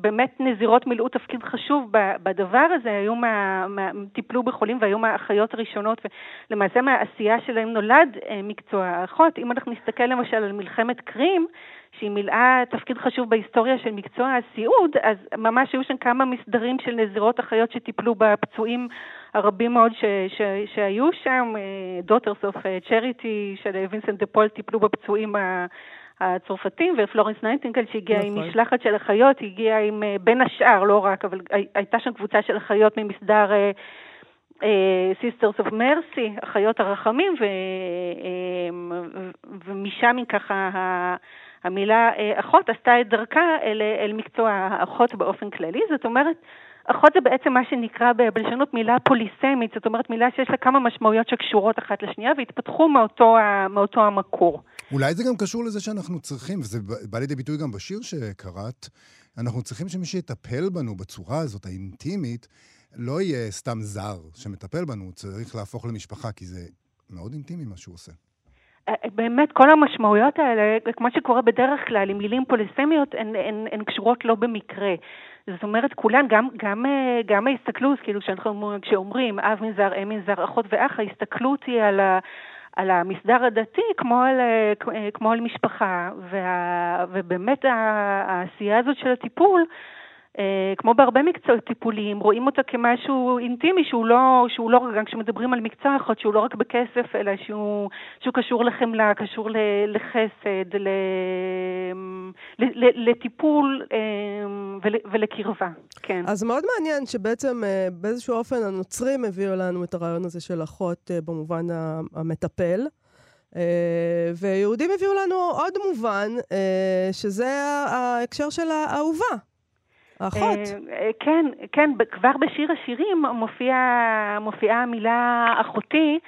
באמת נזירות מילאו תפקיד חשוב בדבר הזה, היו מה, מה, טיפלו בחולים והיו מהאחיות הראשונות, ולמעשה מהעשייה שלהם נולד אה, מקצוע האחות. אם אנחנו נסתכל למשל על מלחמת קרים, שהיא מילאה תפקיד חשוב בהיסטוריה של מקצוע הסיעוד, אז ממש היו שם כמה מסדרים של נזירות אחיות שטיפלו בפצועים הרבים מאוד ש, ש, שהיו שם, Daughters of Charity של וינסנט דה פול טיפלו בפצועים הצרפתים, ופלורנס נייטינגל שהגיעה נכון. עם משלחת של אחיות, הגיעה עם, אה, בין השאר, לא רק, אבל הייתה שם קבוצה של אחיות ממסדר Sisters of Mercy, אחיות הרחמים, ו, ומשם היא ככה המילה אה, אחות עשתה את דרכה אל, אל מקצוע האחות באופן כללי, זאת אומרת, אחות זה בעצם מה שנקרא בלשונות מילה פוליסמית, זאת אומרת מילה שיש לה כמה משמעויות שקשורות אחת לשנייה והתפתחו מאותו, מאותו המקור. אולי זה גם קשור לזה שאנחנו צריכים, וזה בא לידי ביטוי גם בשיר שקראת, אנחנו צריכים שמי שיטפל בנו בצורה הזאת, האינטימית, לא יהיה סתם זר שמטפל בנו, צריך להפוך למשפחה, כי זה מאוד אינטימי מה שהוא עושה. באמת כל המשמעויות האלה, כמו שקורה בדרך כלל עם מילים פוליסמיות, הן, הן, הן קשורות לא במקרה. זאת אומרת, כולן, גם, גם, גם ההסתכלות, כאילו כשאנחנו, כשאומרים אב מנזר, אם מנזר, אחות ואח, ההסתכלות היא על, ה, על המסדר הדתי כמו על, כמו על משפחה, וה, ובאמת העשייה הזאת של הטיפול, אה, כמו בהרבה מקצועות טיפוליים, רואים אותה כמשהו אינטימי שהוא לא, שהוא לא, גם כשמדברים על מקצוע אחד, שהוא לא רק בכסף, אלא שהוא, שהוא קשור לחמלה, קשור לחסד, ל, ל, לטיפול אה, ול, ולקרבה, כן. אז מאוד מעניין שבעצם אה, באיזשהו אופן הנוצרים הביאו לנו את הרעיון הזה של אחות במובן המטפל. ויהודים הביאו לנו עוד מובן, שזה ההקשר של האהובה. אחות. אה, כן, כן, כבר בשיר השירים מופיעה מופיע המילה אחותי.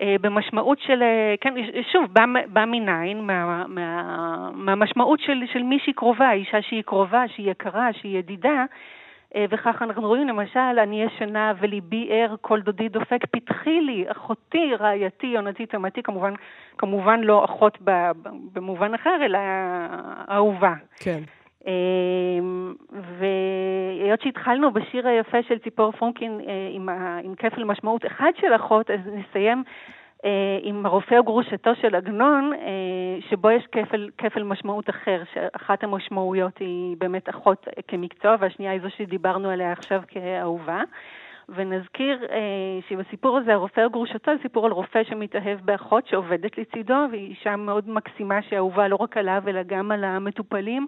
אה, במשמעות של, אה, כן, שוב, בא, בא מניין, מה, מה, מהמשמעות של, של מישהי קרובה, אישה שהיא קרובה, שהיא יקרה, שהיא ידידה, וכך אנחנו רואים למשל, אני ישנה וליבי ער, כל דודי דופק, פתחי לי, אחותי, רעייתי, יונתי, תמתי, כמובן, כמובן לא אחות במובן אחר, אלא אהובה. כן. אמ, והיות שהתחלנו בשיר היפה של ציפור פרונקין אה, עם, עם כפל משמעות אחד של אחות, אז נסיים אה, עם הרופא וגרושתו של עגנון, אה, שבו יש כפל, כפל משמעות אחר, שאחת המשמעויות היא באמת אחות כמקצוע, והשנייה היא זו שדיברנו עליה עכשיו כאהובה. ונזכיר אה, שבסיפור הזה, הרופא וגרושתו, זה סיפור על רופא שמתאהב באחות שעובדת לצידו, והיא אישה מאוד מקסימה שאהובה לא רק עליו, אלא גם על המטופלים.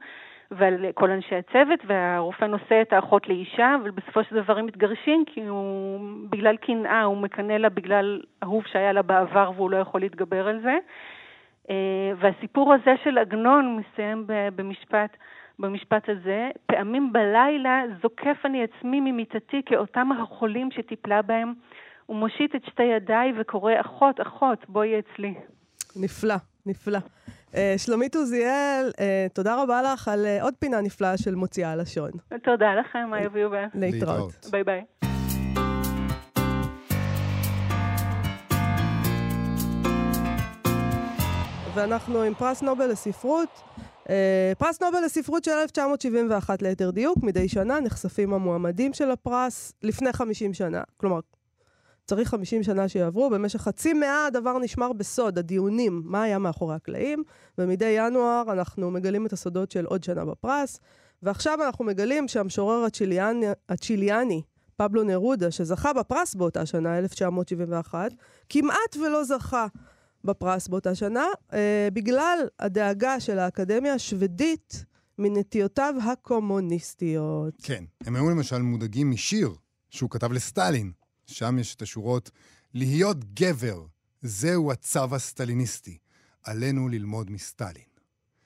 ועל כל אנשי הצוות, והרופא נושא את האחות לאישה, אבל בסופו של דבר הם מתגרשים כי הוא, בגלל קנאה, הוא מקנא לה בגלל אהוב שהיה לה בעבר והוא לא יכול להתגבר על זה. אה, והסיפור הזה של עגנון מסיים במשפט, במשפט הזה, פעמים בלילה זוקף אני עצמי ממיטתי כאותם החולים שטיפלה בהם, ומושיט את שתי ידיי וקורא, אחות, אחות, בואי אצלי. נפלא, נפלא. אה, שלומית עוזיאל, אה, תודה רבה לך על אה, עוד פינה נפלאה של מוציאה לשון. תודה לכם, מה יביאו בה. להתראות. ביי ביי. ואנחנו עם פרס נובל לספרות. פרס נובל לספרות של 1971 ליתר דיוק, מדי שנה נחשפים המועמדים של הפרס לפני 50 שנה. כלומר, צריך 50 שנה שיעברו, במשך חצי מאה הדבר נשמר בסוד, הדיונים, מה היה מאחורי הקלעים, ומדי ינואר אנחנו מגלים את הסודות של עוד שנה בפרס, ועכשיו אנחנו מגלים שהמשורר הצ'יליאני, הצ'יליאני פבלו נרודה, שזכה בפרס באותה שנה, 1971, כמעט ולא זכה בפרס באותה שנה, אה, בגלל הדאגה של האקדמיה השוודית מנטיותיו הקומוניסטיות. כן, הם היו למשל מודאגים משיר שהוא כתב לסטלין. שם יש את השורות, להיות גבר, זהו הצו הסטליניסטי. עלינו ללמוד מסטלין.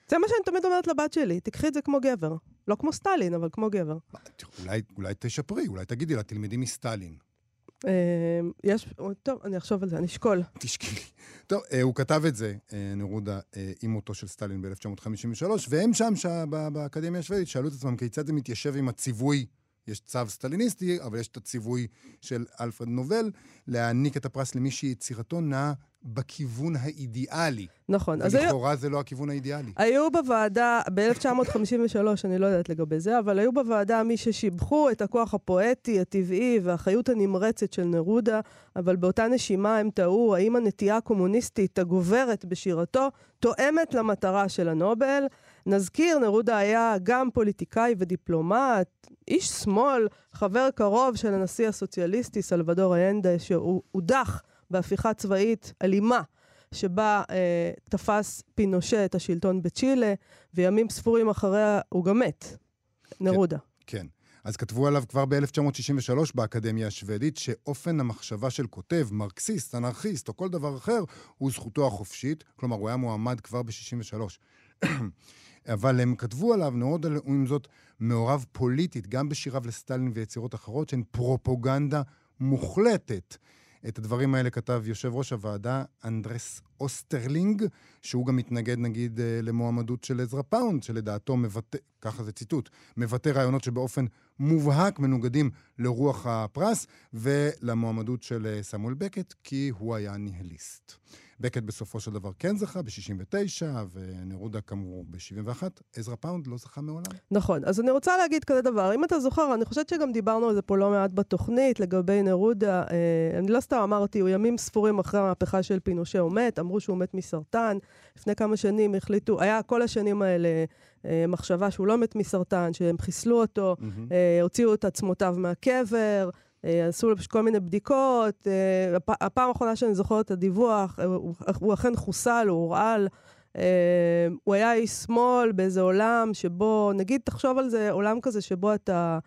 זה מה שאני תמיד אומרת לבת שלי, תקחי את זה כמו גבר. לא כמו סטלין, אבל כמו גבר. אולי, אולי תשפרי, אולי תגידי לה, תלמדי מסטלין. אה, יש, טוב, אני אחשוב על זה, אני אשקול. תשקלי. טוב, אה, הוא כתב את זה, אה, נרודה, אה, עם מותו של סטלין ב-1953, והם שם, באקדמיה השוודית, שאלו את עצמם כיצד זה מתיישב עם הציווי, יש צו סטליניסטי, אבל יש את הציווי של אלפרד נובל, להעניק את הפרס למי שיצירתו נעה בכיוון האידיאלי. נכון. אז היו, ולכאורה זה לא הכיוון האידיאלי. היו בוועדה, ב-1953, אני לא יודעת לגבי זה, אבל היו בוועדה מי ששיבחו את הכוח הפואטי, הטבעי והחיות הנמרצת של נרודה, אבל באותה נשימה הם תהו האם הנטייה הקומוניסטית הגוברת בשירתו תואמת למטרה של הנובל. נזכיר, נרודה היה גם פוליטיקאי ודיפלומט, איש שמאל, חבר קרוב של הנשיא הסוציאליסטי סלבדור איינדה, שהוא הודח בהפיכה צבאית אלימה. שבה אה, תפס פינושה את השלטון בצ'ילה, וימים ספורים אחריה הוא גם מת. נרודה. כן. אז כתבו עליו כבר ב-1963 באקדמיה השוודית, שאופן המחשבה של כותב, מרקסיסט, אנרכיסט או כל דבר אחר, הוא זכותו החופשית. כלומר, הוא היה מועמד כבר ב-63. אבל הם כתבו עליו, הוא עם זאת, מעורב פוליטית, גם בשיריו לסטלין ויצירות אחרות, שהן פרופוגנדה מוחלטת. את הדברים האלה כתב יושב ראש הוועדה, אנדרס אוסטרלינג, שהוא גם מתנגד נגיד אה, למועמדות של עזרא פאונד, שלדעתו מבטא, ככה זה ציטוט, מבטא רעיונות שבאופן מובהק מנוגדים לרוח הפרס, ולמועמדות של אה, סמואל בקט, כי הוא היה ניהליסט. בקט בסופו של דבר כן זכה ב-69, ונרודה כאמור ב-71. עזרא פאונד לא זכה מעולם. נכון. אז אני רוצה להגיד כזה דבר. אם אתה זוכר, אני חושבת שגם דיברנו על זה פה לא מעט בתוכנית, לגבי נרודה. אה, אני לא סתם אמרתי, הוא ימים ספורים אחרי המהפכה של פינושה הוא מת, אמרו שהוא מת מסרטן. לפני כמה שנים החליטו, היה כל השנים האלה אה, מחשבה שהוא לא מת מסרטן, שהם חיסלו אותו, מהמם. אה, הוציאו את עצמותיו מהקבר. אה, עשו לו פשוט כל מיני בדיקות. אה, הפ- הפעם האחרונה שאני זוכרת את הדיווח, אה, הוא, הוא אכן חוסל, הוא הורעל. הוא היה איש שמאל באיזה עולם שבו, נגיד, תחשוב על זה, עולם כזה שבו אתה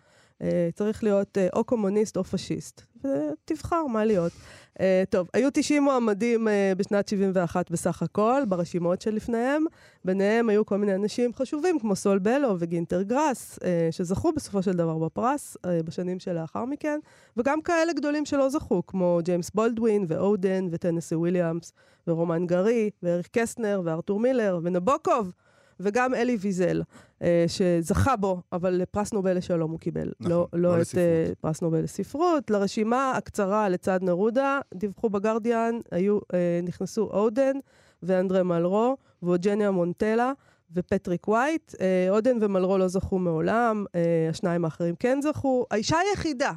צריך להיות או קומוניסט או פשיסט. ותבחר מה להיות. אה, טוב, היו 90 מועמדים אה, בשנת 71 בסך הכל, ברשימות שלפניהם. ביניהם היו כל מיני אנשים חשובים, כמו סול בלו וגינטר גראס, אה, שזכו בסופו של דבר בפרס אה, בשנים שלאחר מכן, וגם כאלה גדולים שלא זכו, כמו ג'יימס בולדווין ואודן וטנסי וויליאמס ורומן גרי ואריק קסטנר וארתור מילר ונבוקוב. וגם אלי ויזל, אה, שזכה בו, אבל פרס נובל לשלום הוא קיבל. נכון, לא, לא לא את לספרות. אה, פרס נובל לספרות. לרשימה הקצרה לצד נרודה, דיווחו בגרדיאן, היו, אה, נכנסו אודן ואנדרה מלרו, ואוג'ניה מונטלה ופטריק ווייט. אודן ומלרו לא זכו מעולם, השניים האחרים כן זכו. האישה היחידה,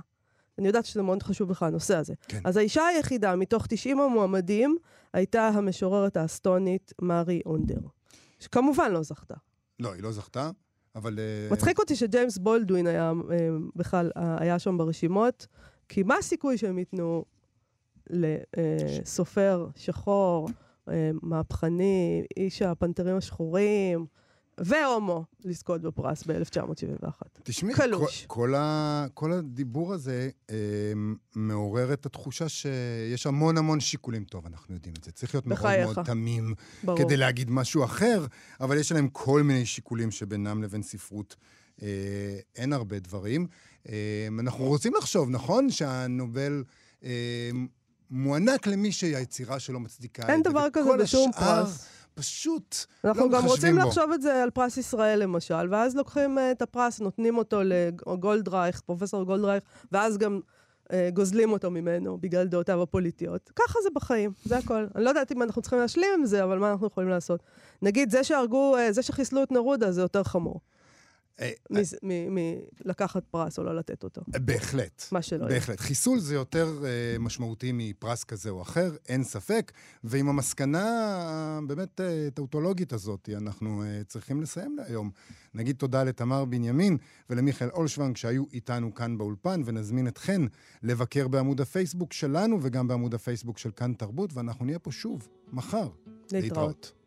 אני יודעת שזה מאוד חשוב לך, הנושא הזה. כן. אז האישה היחידה מתוך 90 המועמדים הייתה המשוררת האסטונית מארי אונדר, שכמובן לא זכתה. לא, היא לא זכתה, אבל... אה, מצחיק אותי שג'יימס בולדווין היה אה, בכלל, אה, היה שם ברשימות, כי מה הסיכוי שהם ייתנו לסופר שחור, מהפכני, איש הפנתרים השחורים, והומו, לזכות בפרס ב-1971. תשמעי, קלוש. כל, כל, ה, כל הדיבור הזה אה, מעורר את התחושה שיש המון המון שיקולים. טוב, אנחנו יודעים את זה. צריך להיות מאוד בחייך. מאוד תמים ברור. כדי להגיד משהו אחר, אבל יש עליהם כל מיני שיקולים שבינם לבין ספרות אה, אין הרבה דברים. אה, אנחנו רוצים לחשוב, נכון, שהנובל... אה, מוענק למי שהיצירה שלו מצדיקה אין את זה, דבר כזה בשום השאר פרס. פשוט אנחנו לא גם רוצים מתחשבים בו. לחשוב את זה על פרס ישראל למשל, ואז לוקחים אה, את הפרס, נותנים אותו לגולדרייך, פרופסור גולדרייך, ואז גם אה, גוזלים אותו ממנו בגלל דעותיו הפוליטיות. ככה זה בחיים, זה הכל. אני לא יודעת אם אנחנו צריכים להשלים עם זה, אבל מה אנחנו יכולים לעשות? נגיד, זה שהרגו, אה, זה שחיסלו את נרודה זה יותר חמור. אה, מלקחת פרס או לא לתת אותו. בהחלט. מה שלא יהיה. בהחלט. חיסול זה יותר uh, משמעותי מפרס כזה או אחר, אין ספק. ועם המסקנה הבאמת טאוטולוגית הזאת, אנחנו צריכים לסיים להיום. נגיד תודה לתמר בנימין ולמיכאל אולשוונג שהיו איתנו כאן באולפן, ונזמין אתכן לבקר בעמוד הפייסבוק שלנו וגם בעמוד הפייסבוק של כאן תרבות, ואנחנו נהיה פה שוב, מחר. להתראות.